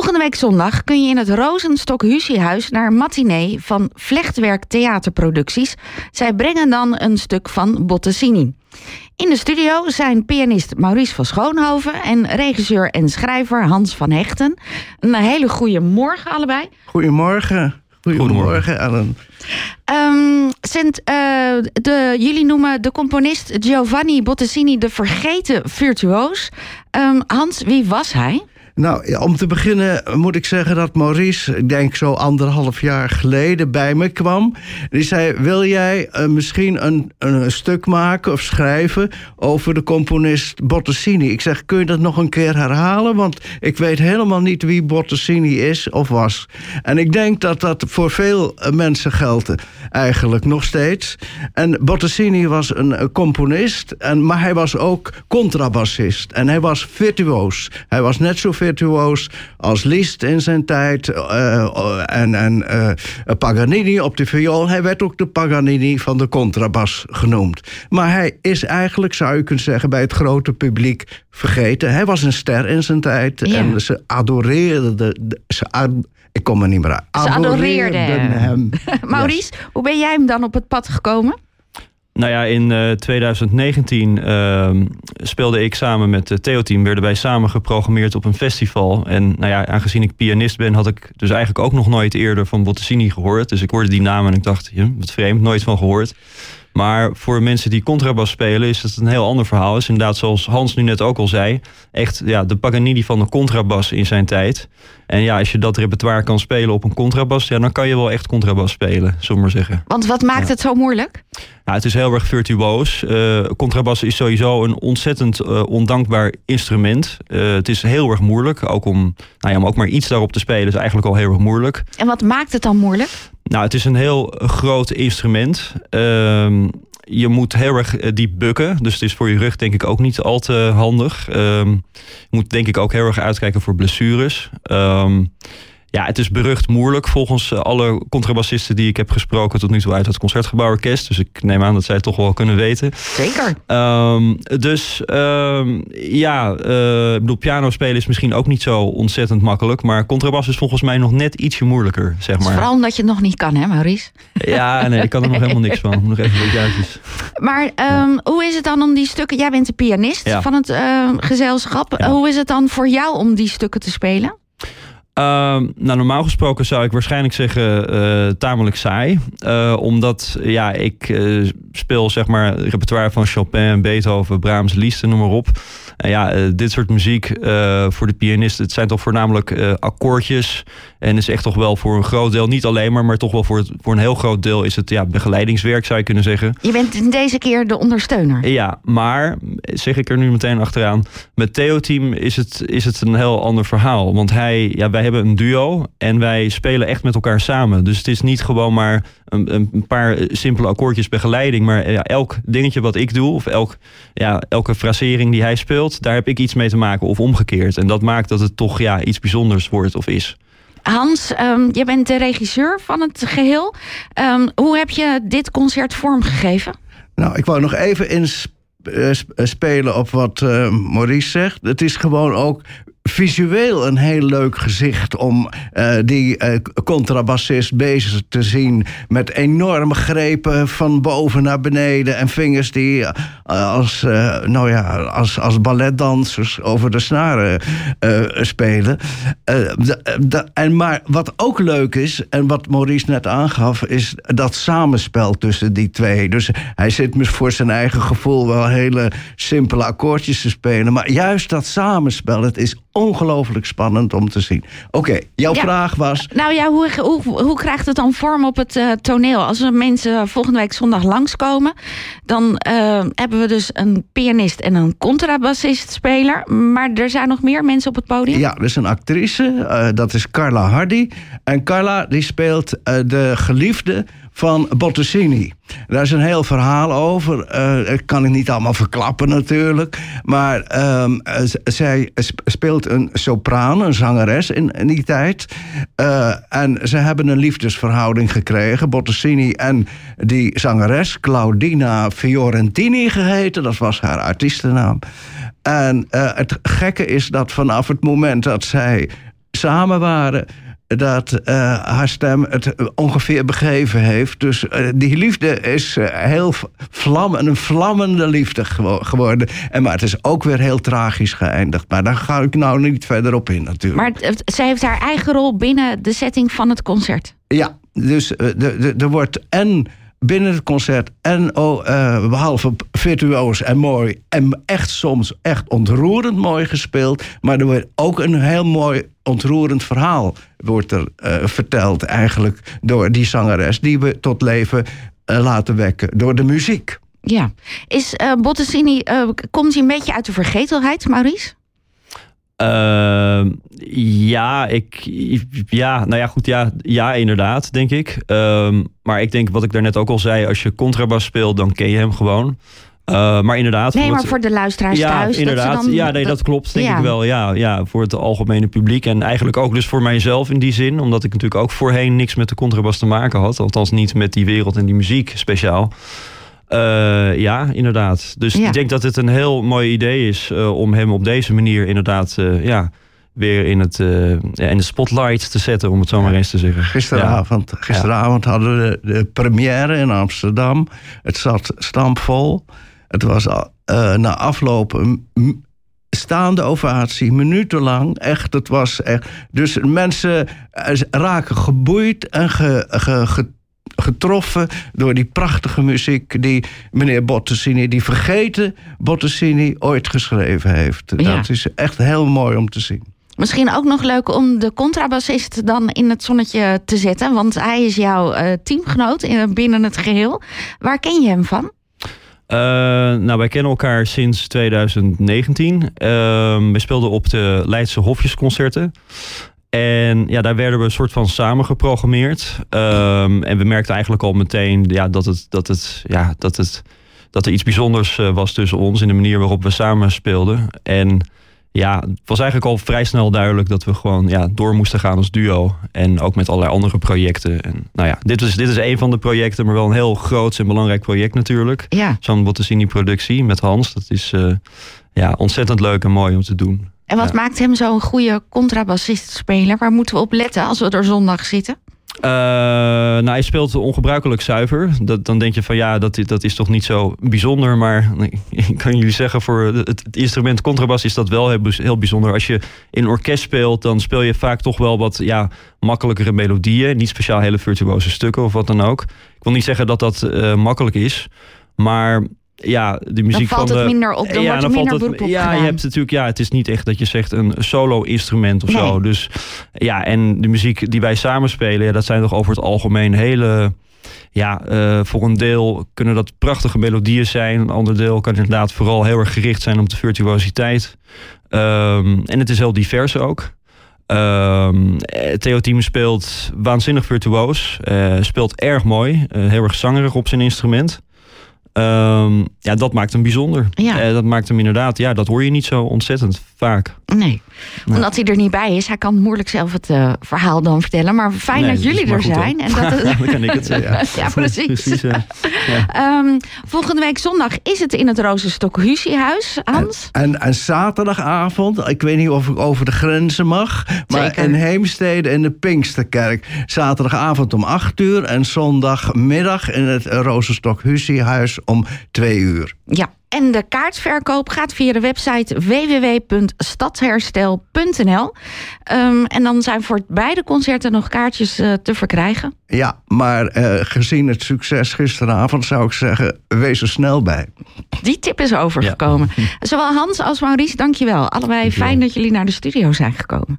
Volgende week zondag kun je in het Rozenstok Husiehuis naar matinee van Vlechtwerk Theaterproducties. Zij brengen dan een stuk van Bottesini. In de studio zijn pianist Maurice van Schoonhoven en regisseur en schrijver Hans van Hechten. Een hele goede morgen allebei. Goedemorgen. Goedemorgen, Ellen. Um, Sint, uh, de, jullie noemen de componist Giovanni Bottesini de vergeten virtuoos. Um, Hans, wie was hij? Nou, om te beginnen moet ik zeggen dat Maurice, ik denk zo anderhalf jaar geleden, bij me kwam. Die zei: Wil jij uh, misschien een, een, stuk maken of schrijven over de componist Bottesini? Ik zeg: Kun je dat nog een keer herhalen? Want ik weet helemaal niet wie Bottesini is of was. En ik denk dat dat voor veel eh, mensen geldt, eigenlijk nog steeds. En Bottesini was een, componist, en, maar hij was ook contrabassist. En hij was virtuoos. Hij was net zo virtuoos als Liszt in zijn tijd. Uh, en en uh, Paganini op de viool. Hij werd ook de Paganini van de contrabas genoemd. Maar hij is eigenlijk, zou je kunnen zeggen, bij het grote publiek vergeten. Hij was een ster in zijn tijd. Ja. En ze adoreerden... Ze ad, ik kom er niet meer uit. Ze adoreerden hem. Maurice, hoe ben jij hem dan op het pad gekomen? Nou ja, in uh, 2019 uh, speelde ik samen met het Theo-team. Werden wij samen geprogrammeerd op een festival. En nou ja, aangezien ik pianist ben, had ik dus eigenlijk ook nog nooit eerder van Bottesini gehoord. Dus ik hoorde die naam en ik dacht, wat vreemd, nooit van gehoord. Maar voor mensen die contrabas spelen is het een heel ander verhaal. Is inderdaad, zoals Hans nu net ook al zei, echt ja, de Paganini van de contrabas in zijn tijd. En ja, als je dat repertoire kan spelen op een contrabas, ja, dan kan je wel echt contrabas spelen, zullen maar zeggen. Want wat maakt ja. het zo moeilijk? Nou, het is heel erg virtuoos. Uh, contrabas is sowieso een ontzettend uh, ondankbaar instrument. Uh, het is heel erg moeilijk. Ook om, nou ja, om ook maar iets daarop te spelen is eigenlijk al heel erg moeilijk. En wat maakt het dan moeilijk? Nou, het is een heel groot instrument. Uh, je moet heel erg diep bukken. Dus het is voor je rug denk ik ook niet al te handig. Um, je moet denk ik ook heel erg uitkijken voor blessures. Um, ja, het is berucht moeilijk volgens alle contrabassisten die ik heb gesproken tot nu toe uit het Concertgebouworkest. Dus ik neem aan dat zij het toch wel kunnen weten. Zeker. Um, dus um, ja, uh, ik bedoel, piano spelen is misschien ook niet zo ontzettend makkelijk. Maar contrabas is volgens mij nog net ietsje moeilijker, zeg maar. Vooral omdat je het nog niet kan, hè Maurice? Ja, nee, ik kan er nog helemaal niks van. Nog even wat juistjes. Maar um, ja. hoe is het dan om die stukken... Jij bent de pianist ja. van het uh, gezelschap. Ja. Hoe is het dan voor jou om die stukken te spelen? Uh, nou, normaal gesproken zou ik waarschijnlijk zeggen uh, tamelijk saai. Uh, omdat ja, ik uh, speel zeg maar repertoire van Chopin, Beethoven, Brahms, Liszt, noem maar op. En ja, dit soort muziek voor de pianist, het zijn toch voornamelijk akkoordjes. En is echt toch wel voor een groot deel, niet alleen maar, maar toch wel voor, het, voor een heel groot deel is het ja, begeleidingswerk, zou je kunnen zeggen. Je bent deze keer de ondersteuner. Ja, maar zeg ik er nu meteen achteraan, met Theo-team is het, is het een heel ander verhaal. Want hij, ja, wij hebben een duo en wij spelen echt met elkaar samen. Dus het is niet gewoon maar een, een paar simpele akkoordjes begeleiding, maar ja, elk dingetje wat ik doe, of elk, ja, elke frasering die hij speelt, daar heb ik iets mee te maken of omgekeerd. En dat maakt dat het toch ja, iets bijzonders wordt of is. Hans, um, je bent de regisseur van het geheel. Um, hoe heb je dit concert vormgegeven? Nou, ik wou nog even inspelen op wat uh, Maurice zegt. Het is gewoon ook visueel een heel leuk gezicht om uh, die uh, contrabassist bezig te zien met enorme grepen van boven naar beneden en vingers die uh, als, nou ja, als, als balletdansers over de snaren spelen. en maar wat ook leuk is, en wat Maurice net aangaf, is dat samenspel tussen die twee. Dus hij zit voor zijn eigen gevoel wel hele simpele akkoordjes te spelen, maar juist dat samenspel, het is ongelooflijk spannend om te zien. Oké, okay, jouw ja, vraag was... Nou ja, hoe, hoe, hoe krijgt het dan vorm op het uh, toneel? Als er mensen volgende week zondag langskomen... dan uh, hebben we dus een pianist en een contrabassist-speler. Maar er zijn nog meer mensen op het podium? Ja, er is een actrice, uh, dat is Carla Hardy. En Carla die speelt de geliefde van Bottesini. Daar is een heel verhaal over. Uh, dat kan ik niet allemaal verklappen natuurlijk. Maar uh, zij speelt een sopraan, een zangeres in, die tijd. Uh, en ze hebben een liefdesverhouding gekregen. Bottesini en die zangeres, Claudina Fiorentini geheten. Dat was haar artiestennaam. En het gekke is dat vanaf het moment dat zij samen waren dat uh, haar stem het ongeveer begeven heeft. Dus uh, die liefde is uh, heel vlam, een vlammende liefde geworden. En, maar het is ook weer heel tragisch geëindigd. Maar daar ga ik nou niet verder op in natuurlijk. Maar zij heeft haar eigen rol binnen de setting van het concert. Ja, dus er wordt en binnen het concert en oh, uh, behalve virtuoos en mooi en echt soms echt ontroerend mooi gespeeld, maar er wordt ook een heel mooi ontroerend verhaal wordt er uh, verteld eigenlijk door die zangeres die we tot leven uh, laten wekken door de muziek. Ja, is Bottesini komt hij een beetje uit de vergetelheid, Maurice? Uh, ja, ik, ja, nou ja, goed, ja, ja inderdaad, denk ik. Uh, maar ik denk, wat ik daarnet ook al zei, als je contrabas speelt, dan ken je hem gewoon. Uh, maar inderdaad. Nee, maar voor de luisteraars ja, thuis. Inderdaad, dat dan, ja, nee, dat, klopt, denk ja. ik wel. Ja, ja, voor het algemene publiek. En eigenlijk ook dus voor mijzelf in die zin. Omdat ik natuurlijk ook voorheen niks met de contrabas te maken had. Althans, niet met die wereld en die muziek speciaal. Uh, ja, inderdaad. Dus ja. ik denk dat het een heel mooi idee is uh, om hem op deze manier inderdaad uh, ja, weer in, het, in de spotlight te zetten, om het zo maar eens te zeggen. Gisteravond, gisteravond hadden we de, de, première in Amsterdam. Het zat stampvol. Het was na afloop een staande ovatie, minutenlang. Echt, het was echt. Dus mensen raken geboeid en ge, ge, ge getroffen door die prachtige muziek die meneer Bottesini, die vergeten Bottesini, ooit geschreven heeft. Ja. Dat is echt heel mooi om te zien. Misschien ook nog leuk om de contrabassist dan in het zonnetje te zetten. Want hij is jouw uh, teamgenoot in, binnen het geheel. Waar ken je hem van? Uh, nou, wij kennen elkaar sinds 2019. Uh, we speelden op de Leidse Hofjesconcerten. En ja, daar werden we een soort van samen geprogrammeerd. Um, en we merkten eigenlijk al meteen ja, dat, het, dat, het, ja, dat, het, dat er iets bijzonders uh, was tussen ons in de manier waarop we samen speelden. En ja, het was eigenlijk al vrij snel duidelijk dat we gewoon ja, door moesten gaan als duo. En ook met allerlei andere projecten. En nou ja, dit is, dit is een van de projecten, maar wel een heel groot en belangrijk project natuurlijk. Ja. Zo'n Bottesini-productie met Hans. Dat is uh, ja, ontzettend leuk en mooi om te doen. En wat ja. maakt hem zo'n goede contrabassist-speler? Waar moeten we op letten als we er zondag zitten? Uh, nou, hij speelt ongebruikelijk zuiver. Dat, dan denk je van ja, dat, dat is toch niet zo bijzonder. Maar ik kan jullie zeggen, voor het, het instrument contrabas is dat wel heel, heel, bijzonder. Als je in orkest speelt, dan speel je vaak toch wel wat ja, makkelijkere melodieën. Niet speciaal hele virtuoze stukken of wat dan ook. Ik wil niet zeggen dat dat uh, makkelijk is. Maar ja, de muziek dan valt van het minder op, dan ja, wordt er dan minder valt beroep op Ja, gedaan. je hebt natuurlijk, ja, het is niet echt dat je zegt een solo-instrument of Nee. zo. Dus ja, en de muziek die wij samen spelen, ja, dat zijn toch over het algemeen hele. Ja, eh, voor een deel kunnen dat prachtige melodieën zijn. Een ander deel kan inderdaad vooral heel erg gericht zijn op de virtuositeit. Ehm, en het is heel divers ook. Ehm eh, Theo Team speelt waanzinnig virtuoos. eh, speelt erg mooi. eh, heel erg zangerig op zijn instrument. Ehm, ja, dat maakt hem bijzonder. Ja. Eh, dat maakt hem inderdaad, ja, dat hoor je niet zo ontzettend vaak. Nee, omdat hij er niet bij is. Hij kan moeilijk zelf het eh, verhaal dan vertellen. Maar fijn Nee, dat jullie er zijn. En dat het- Dan kan ik het zeggen. ja, precies. Precies, eh. Ehm, volgende week zondag is het in het Rozenstok Husiehuis, Hans. En, en zaterdagavond, ik weet niet of ik over de grenzen mag, maar Zeker. in Heemstede in de Pinksterkerk. Zaterdagavond om 8 uur en zondagmiddag in het Rozenstok Husiehuis om 2 uur. Ja. En de kaartverkoop gaat via de website www.stadsherstel.nl. Ehm, en dan zijn voor beide concerten nog kaartjes eh, te verkrijgen. Ja, maar eh, gezien het succes gisteravond zou ik zeggen, wees er snel bij. Die tip is overgekomen. Zowel Hans als Maurice, dankjewel. Allebei Dankjewel. fijn dat jullie naar de studio zijn gekomen.